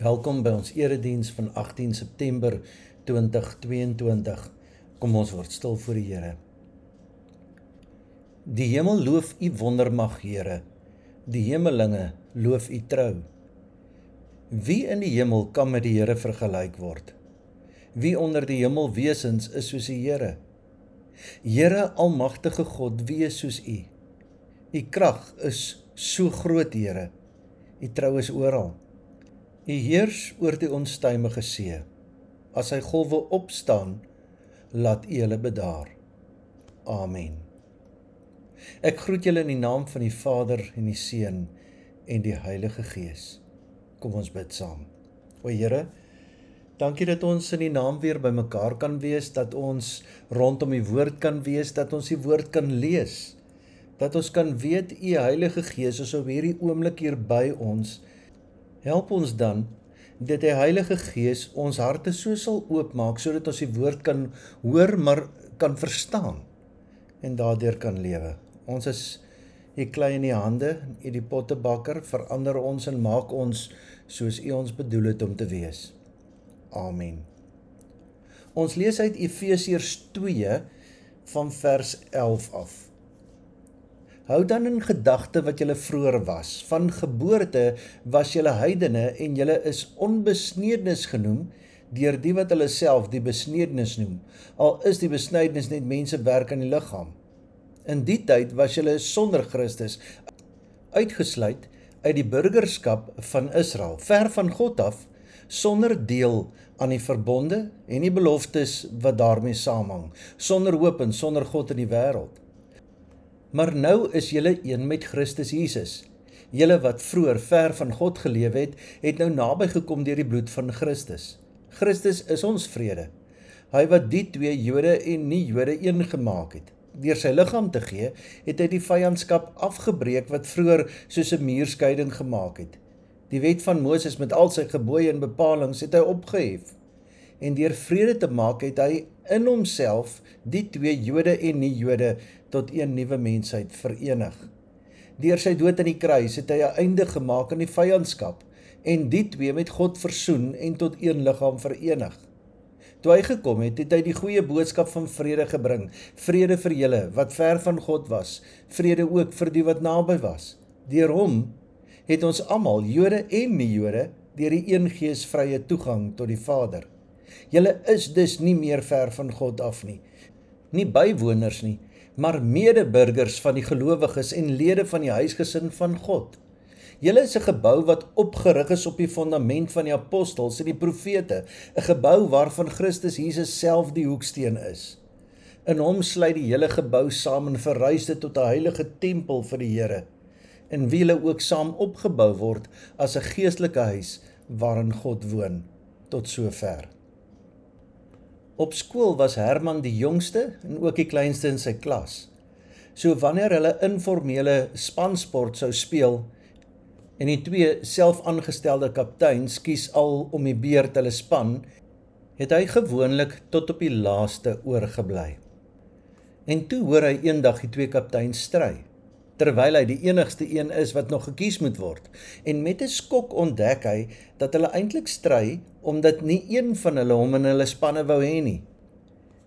Welkom by ons erediens van 18 September 2022. Kom ons word stil voor die Here. Die hemel loof U wondermag, Here. Die hemelinge loof U trou. Wie in die hemel kan met die Here vergelyk word? Wie onder die hemelwesens is soos die Here? Here almagtige God, wie is soos U? U krag is so groot, Here. U trou is oral. U heers oor die onstuimige see. As hy golwe opstaan, laat U hulle bedaar. Amen. Ek groet julle in die naam van die Vader en die Seun en die Heilige Gees. Kom ons bid saam. O Here, dankie dat ons in die naam weer bymekaar kan wees, dat ons rondom die woord kan wees, dat ons die woord kan lees. Dat ons kan weet U Heilige Gees is op hierdie oomblik hier by ons Help ons dan dat die Heilige Gees ons harte so sal oopmaak sodat ons die woord kan hoor maar kan verstaan en daardeur kan lewe. Ons is U klei in die hande, U die pottebakker, verander ons en maak ons soos U ons bedoel het om te wees. Amen. Ons lees uit Efesiërs 2 van vers 11 af. Hou dan in gedagte wat julle vroeër was. Van geboorte was julle heidene en julle is onbesnedenis genoem deur die wat hulle self die besnedenis noem. Al is die besnedenis net mense werk aan die liggaam. In die tyd was julle sonder Christus uitgesluit uit die burgerskap van Israel, ver van God af, sonder deel aan die verbonde en die beloftes wat daarmee saamhang, sonder hoop en sonder God in die wêreld. Maar nou is julle een met Christus Jesus. Julle wat vroeër ver van God geleef het, het nou naby gekom deur die bloed van Christus. Christus is ons vrede. Hy wat die twee Jode en nie Jode een gemaak het. Deur sy liggaam te gee, het hy die vyandskap afgebreek wat vroeër soos 'n muurskeiding gemaak het. Die wet van Moses met al sy gebooie en bepalinge het hy opgehef. En deur vrede te maak het hy in homself die twee Jode en nie Jode tot een nuwe mensheid verenig. Deur sy dood aan die kruis het hy 'n einde gemaak aan die vyandskap en die twee met God versoen en tot een liggaam verenig. Toe hy gekom het, het hy die goeie boodskap van vrede gebring, vrede vir julle wat ver van God was, vrede ook vir die wat naby was. Deur hom het ons almal, Jode en nie Jode, deur die een gees vrye toegang tot die Vader. Julle is dus nie meer ver van God af nie. Nie bywoners nie, maar medeburgers van die gelowiges en lede van die huisgesin van God. Julle is 'n gebou wat opgerig is op die fondament van die apostels en die profete, 'n gebou waarvan Christus Jesus self die hoeksteen is. In hom sluit die hele gebou saam en verrys dit tot 'n heilige tempel vir die Here, in wie hulle ook saam opgebou word as 'n geestelike huis waarin God woon. Tot sover. Op skool was Herman die jongste en ook die kleinste in sy klas. So wanneer hulle informele spansport sou speel en die twee selfaangestelde kapteins kies al om die beurt hulle span, het hy gewoonlik tot op die laaste oorgebly. En toe hoor hy eendag die twee kapteins stry terwyl hy die enigste een is wat nog gekies moet word. En met 'n skok ontdek hy dat hulle eintlik stry omdat nie een van hulle hom in hulle spanne wou hê nie.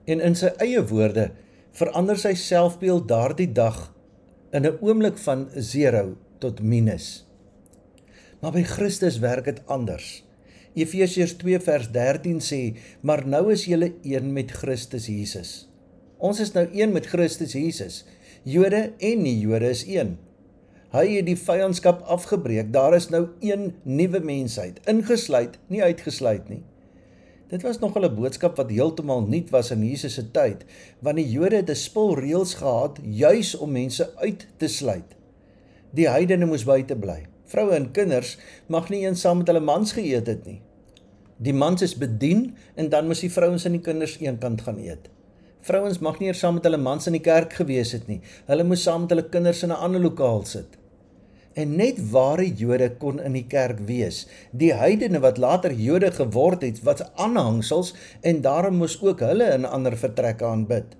En in sy eie woorde verander sy selfbeeld daardie dag in 'n oomblik van 0 tot minus. Maar by Christus werk dit anders. Efesiërs 2 vers 13 sê: "Maar nou is julle een met Christus Jesus." Ons is nou een met Christus Jesus. Jode en nie Jode is een. Hy het die vyandskap afgebreek. Daar is nou een nuwe mensheid, ingesluit, nie uitgesluit nie. Dit was nog 'n boodskap wat heeltemal nuut was in Jesus se tyd, want die Jode het 'n spul reëls gehad juis om mense uit te sluit. Die heidene moes buite bly. Vroue en kinders mag nie eens saam met hulle mans geëet het nie. Die mans is bedien en dan moes die vrouens en die kinders eenkant gaan eet. Vrouens mag nie eers saam met hulle mans in die kerk gewees het nie. Hulle moes saam met hulle kinders in 'n ander lokaal sit. En net ware Jode kon in die kerk wees. Die heidene wat later Jode geword het, wat aanhangsels en daarom moes ook hulle in ander vertrekke aanbid.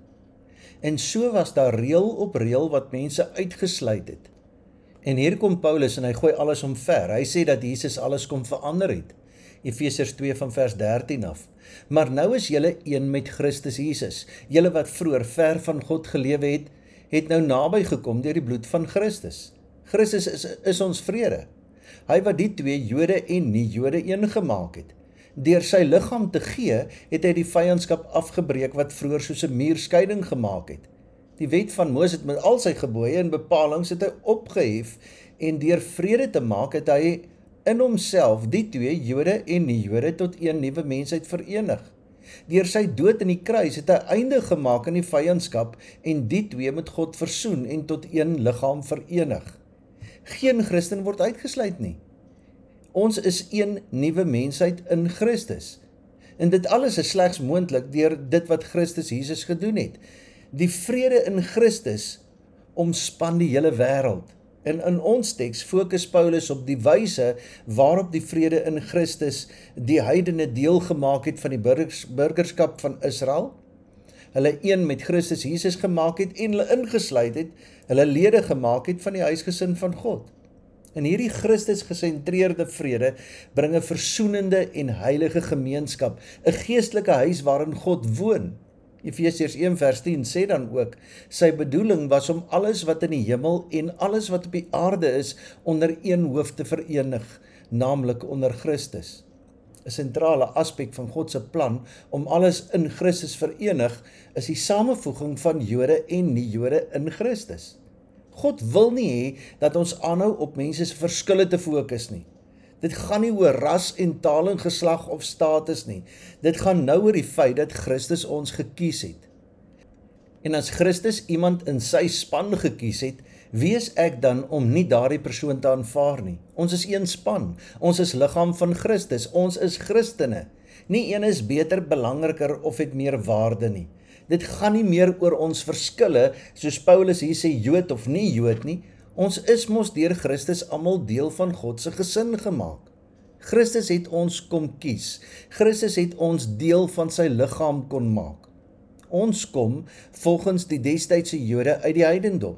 En so was daar reël op reël wat mense uitgesluit het. En hier kom Paulus en hy gooi alles omver. Hy sê dat Jesus alles kom verander het. Efesiërs 2 van vers 13 af. Maar nou is julle een met Christus Jesus. Julle wat vroeër ver van God gelewe het, het nou naby gekom deur die bloed van Christus. Christus is is ons vrede. Hy wat die twee Jode en nie-Jode een gemaak het. Deur sy liggaam te gee, het hy die vyandskap afgebreek wat vroeër soos 'n muur skeiding gemaak het. Die wet van Moses met al sy gebooie en bepalinge het hy opgehef en deur vrede te maak het hy in homself die twee Jode en nie-Jode tot een nuwe mensheid verenig. Deur sy dood aan die kruis het hy einde gemaak aan die vyandskap en die twee met God versoen en tot een liggaam verenig. Geen Christen word uitgesluit nie. Ons is een nuwe mensheid in Christus. En dit alles is slegs moontlik deur dit wat Christus Jesus gedoen het. Die vrede in Christus omspan die hele wêreld. En in ons teks fokus Paulus op die wyse waarop die vrede in Christus die heidene deel gemaak het van die burgers, burgerskap van Israel. Hulle een met Christus Jesus gemaak het en hulle ingesluit het, hulle lede gemaak het van die huisgesin van God. In hierdie Christus gesentreerde vrede bring 'n versoenende en heilige gemeenskap, 'n geestelike huis waarin God woon. Efesiërs 1 vers 10 sê dan ook sy bedoeling was om alles wat in die hemel en alles wat op die aarde is onder een hoof te verenig, naamlik onder Christus. 'n Sentrale aspek van God se plan om alles in Christus verenig is die samevoeging van Jode en nie-Jode in Christus. God wil nie hê dat ons aanhou op mense se verskille te fokus nie. Dit gaan nie oor ras en taal en geslag of status nie. Dit gaan nou oor die feit dat Christus ons gekies het. En as Christus iemand in sy span gekies het, wie is ek dan om nie daardie persoon te aanvaar nie? Ons is een span. Ons is liggaam van Christus. Ons is Christene. Nie een is beter, belangriker of het meer waarde nie. Dit gaan nie meer oor ons verskille soos Paulus hier sê Jood of nie Jood nie. Ons is mos deur Christus almal deel van God se gesin gemaak. Christus het ons kom kies. Christus het ons deel van sy liggaam kon maak. Ons kom volgens die destydse Jode uit die heidendom.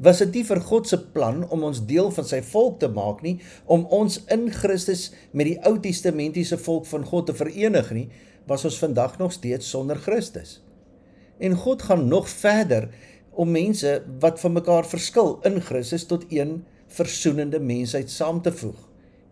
Was dit nie vir God se plan om ons deel van sy volk te maak nie, om ons in Christus met die Ou Testamentiese volk van God te verenig nie, was ons vandag nog steeds sonder Christus. En God gaan nog verder om mense wat van mekaar verskil in Christus tot een versoenende mensheid saam te voeg.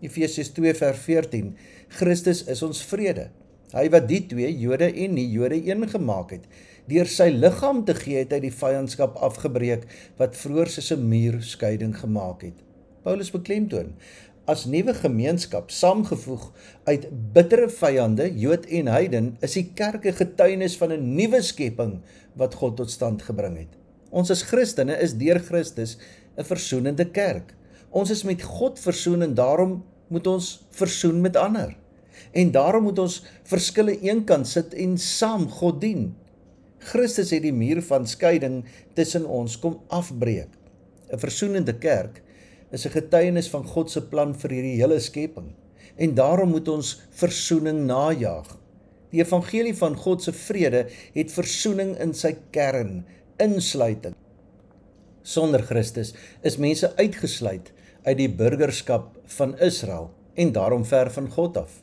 Efesiërs 2:14 Christus is ons vrede. Hy wat die twee Jode en nie Jode een gemaak het, deur sy liggaam te gee het hy die vyandskap afgebreek wat vroeër soos 'n muur skeiding gemaak het. Paulus beklemtoon as nuwe gemeenskap saamgevoeg uit bittere vyande Jood en heiden is die kerk 'n getuienis van 'n nuwe skepping wat God tot stand gebring het. Ons as Christene is deur Christus 'n versoenende kerk. Ons is met God versoen en daarom moet ons versoen met ander. En daarom moet ons verskille eenkant sit en saam God dien. Christus het die muur van skeiding tussen ons kom afbreek. 'n Versoenende kerk is 'n getuienis van God se plan vir hierdie hele skepping. En daarom moet ons versoening najag. Die evangelie van God se vrede het versoening in sy kern insluiting. Sonder Christus is mense uitgesluit uit die burgerskap van Israel en daarom ver van God af.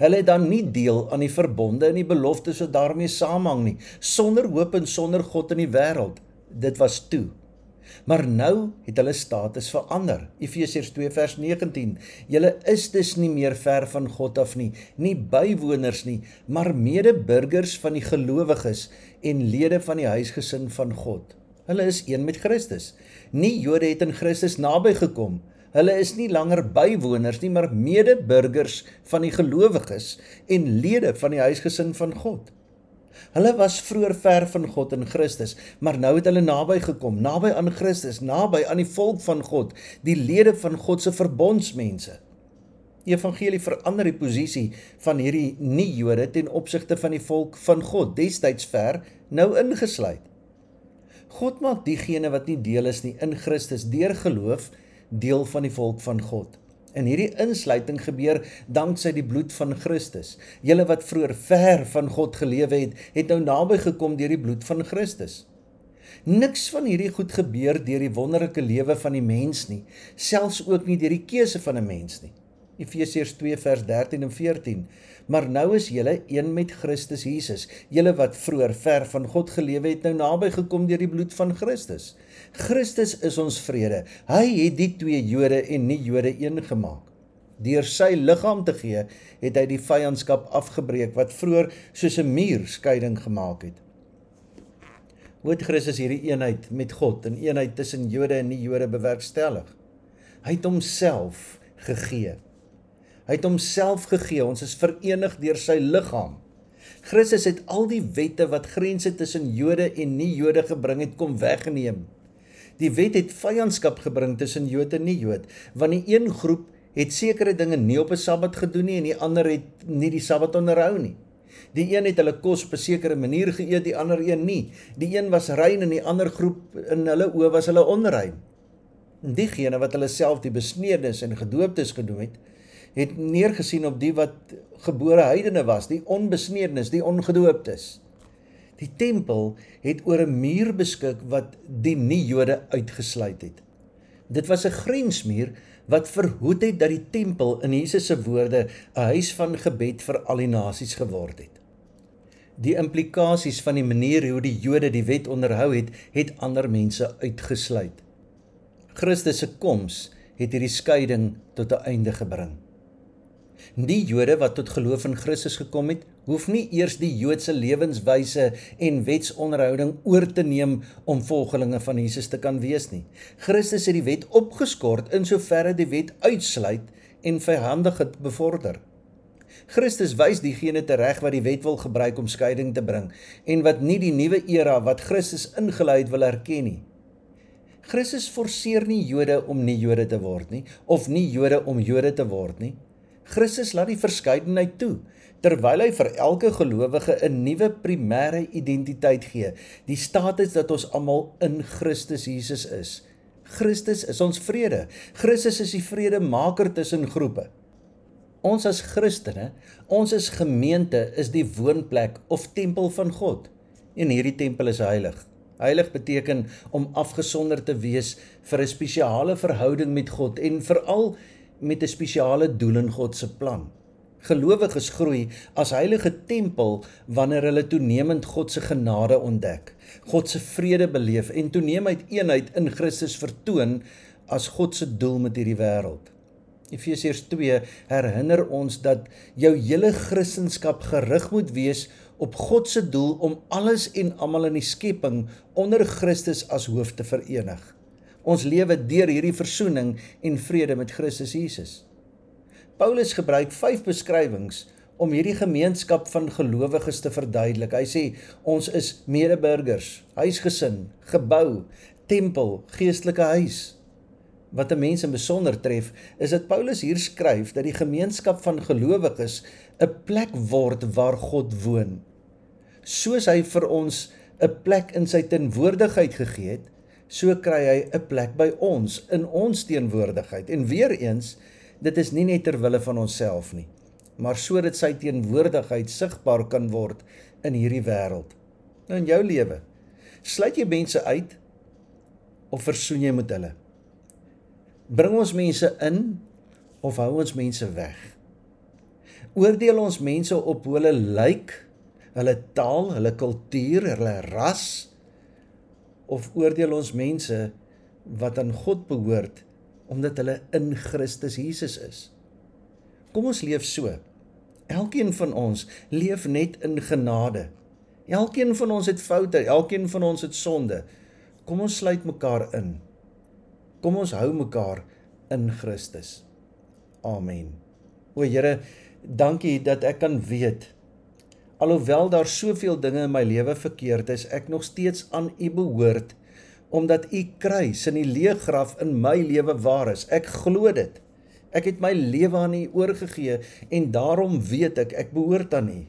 Hulle het dan nie deel aan die verbonde en die beloftes wat daarmee saamhang nie. Sonder hoop en sonder God in die wêreld, dit was toe. Maar nou het hulle status verander. Efesiërs 2 vers 19. Julle is dus nie meer ver van God af nie, nie bywoners nie, maar medeburgers van die gelowiges en lede van die huisgesin van God. Hulle is een met Christus. Nie Jode het in Christus naby gekom. Hulle is nie langer bywoners nie, maar medeburgers van die gelowiges en lede van die huisgesin van God. Hulle was vroeër ver van God in Christus, maar nou het hulle naby gekom, naby aan Christus, naby aan die volk van God, die lede van God se verbondsmense. Die evangelie verander die posisie van hierdie nie-Jode ten opsigte van die volk van God, destyds ver, nou ingesluit. God maak diegene wat nie deel is nie in Christus deur geloof deel van die volk van God. En hierdie insluiting gebeur danksy die bloed van Christus. Julle wat vroeër ver van God gelewe het, het nou naby gekom deur die bloed van Christus. Niks van hierdie goed gebeur deur die wonderlike lewe van die mens nie, selfs ook nie deur die keuse van 'n mens nie. Efesiërs 2 vers 13 en 14. Maar nou is julle een met Christus Jesus. Julle wat vroeër ver van God gelewe het, nou naby gekom deur die bloed van Christus. Christus is ons vrede. Hy het die twee Jode en nie Jode een gemaak. Deur sy liggaam te gee, het hy die vyandskap afgebreek wat vroeër soos 'n muur skeiding gemaak het. Hoe het Christus hierdie eenheid met God en eenheid tussen Jode en nie-Jode bewerkstellig? Hy het homself gegee. Hy het homself gegee. Ons is verenig deur sy liggaam. Christus het al die wette wat grense tussen Jode en nie-Jode gebring het kom weggeneem. Die wet het vyandskap gebring tussen Jood en nie-Jood, want die een groep het sekere dinge nie op 'n Sabbat gedoen nie en die ander het nie die Sabbat onderhou nie. Die een het hulle kos op 'n sekere manier geëet, die ander een nie. Die een was rein en die ander groep in hulle oë was hulle onrein. Diegene wat hulle self die besneerdes en gedooptes genoem het, het neergesien op die wat gebore heidene was, die onbesneerdes, die ongedooptes. Die tempel het oor 'n muur beskik wat die nie-Jode uitgesluit het. Dit was 'n grensmuur wat verhoed het dat die tempel in Jesus se woorde 'n huis van gebed vir al die nasies geword het. Die implikasies van die manier hoe die Jode die wet onderhou het, het ander mense uitgesluit. Christus se koms het hierdie skeiding tot 'n einde gebring. Die Jode wat tot geloof in Christus gekom het, hoef nie eers die Joodse lewenswyse en wetsonderhouding oor te neem om volgelinge van Jesus te kan wees nie. Christus het die wet opgeskort in soverre die wet uitsluit en vyhandig het bevorder. Christus wys diegene tereg wat die wet wil gebruik om skeiding te bring en wat nie die nuwe era wat Christus ingelei het wil erken nie. Christus forceer nie Jode om nie Jode te word nie of nie Jode om Jode te word nie. Christus laat die verskeidenheid toe terwyl hy vir elke gelowige 'n nuwe primêre identiteit gee, die status dat ons almal in Christus Jesus is. Christus is ons vrede. Christus is die vredemaker tussen groepe. Ons as Christene, ons as gemeente is die woonplek of tempel van God. En hierdie tempel is heilig. Heilig beteken om afgesonder te wees vir 'n spesiale verhouding met God en veral met 'n spesiale doel in God se plan. Gelowiges groei as heilige tempel wanneer hulle toenemend God se genade ontdek, God se vrede beleef en toenemend eenheid in Christus vertoon as God se doel met hierdie wêreld. Efesiërs 2 herinner ons dat jou hele Christendom gerig moet wees op God se doel om alles en almal in die skepping onder Christus as hoof te verenig. Ons lewe deur hierdie versoening en vrede met Christus Jesus. Paulus gebruik 5 beskrywings om hierdie gemeenskap van gelowiges te verduidelik. Hy sê ons is medeburgers, huisgesin, gebou, tempel, geestelike huis. Wat 'n mens in besonder tref, is dat Paulus hier skryf dat die gemeenskap van gelowiges 'n plek word waar God woon. Soos hy vir ons 'n plek in sy teenwoordigheid gegee het, so kry hy 'n plek by ons in ons teenwoordigheid. En weer eens, dit is nie net ter wille van onsself nie, maar sodat sy teenwoordigheid sigbaar kan word in hierdie wêreld. Nou in jou lewe, sluit jy mense uit of versoen jy met hulle? Bring ons mense in of hou ons mense weg? Oordeel ons mense op hoe hulle lyk, hulle taal, hulle kultuur, hulle ras? Of oordeel ons mense wat aan God behoort omdat hulle in Christus Jesus is. Kom ons leef so. Elkeen van ons leef net in genade. Elkeen van ons het foute, elkeen van ons het sonde. Kom ons sluit mekaar in. Kom ons hou mekaar in Christus. Amen. O Here, dankie dat ek kan weet Alhoewel daar soveel dinge in my lewe verkeerd is, ek nog steeds aan U behoort omdat U kruis in die leeggraf in my lewe waar is. Ek glo dit. Ek het my lewe aan U oorgegee en daarom weet ek ek behoort aan U.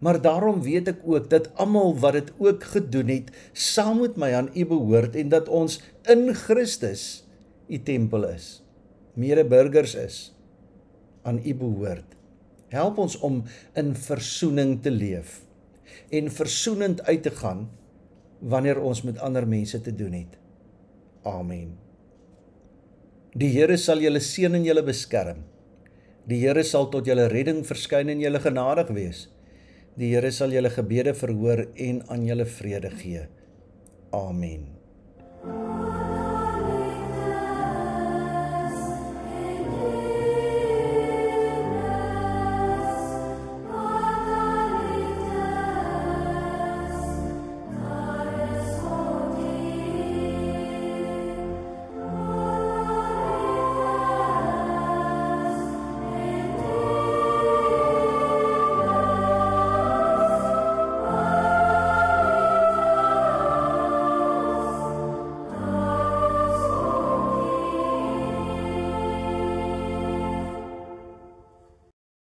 Maar daarom weet ek ook dat almal wat dit ook gedoen het, saam met my aan U behoort en dat ons in Christus U tempel is. Medeburgers is aan U behoort. Help ons om in versoening te leef en versoenend uit te gaan wanneer ons met ander mense te doen het. Amen. Die Here sal julle seën en julle beskerm. Die Here sal tot julle redding verskyn en julle genadig wees. Die Here sal julle gebede verhoor en aan julle vrede gee. Amen.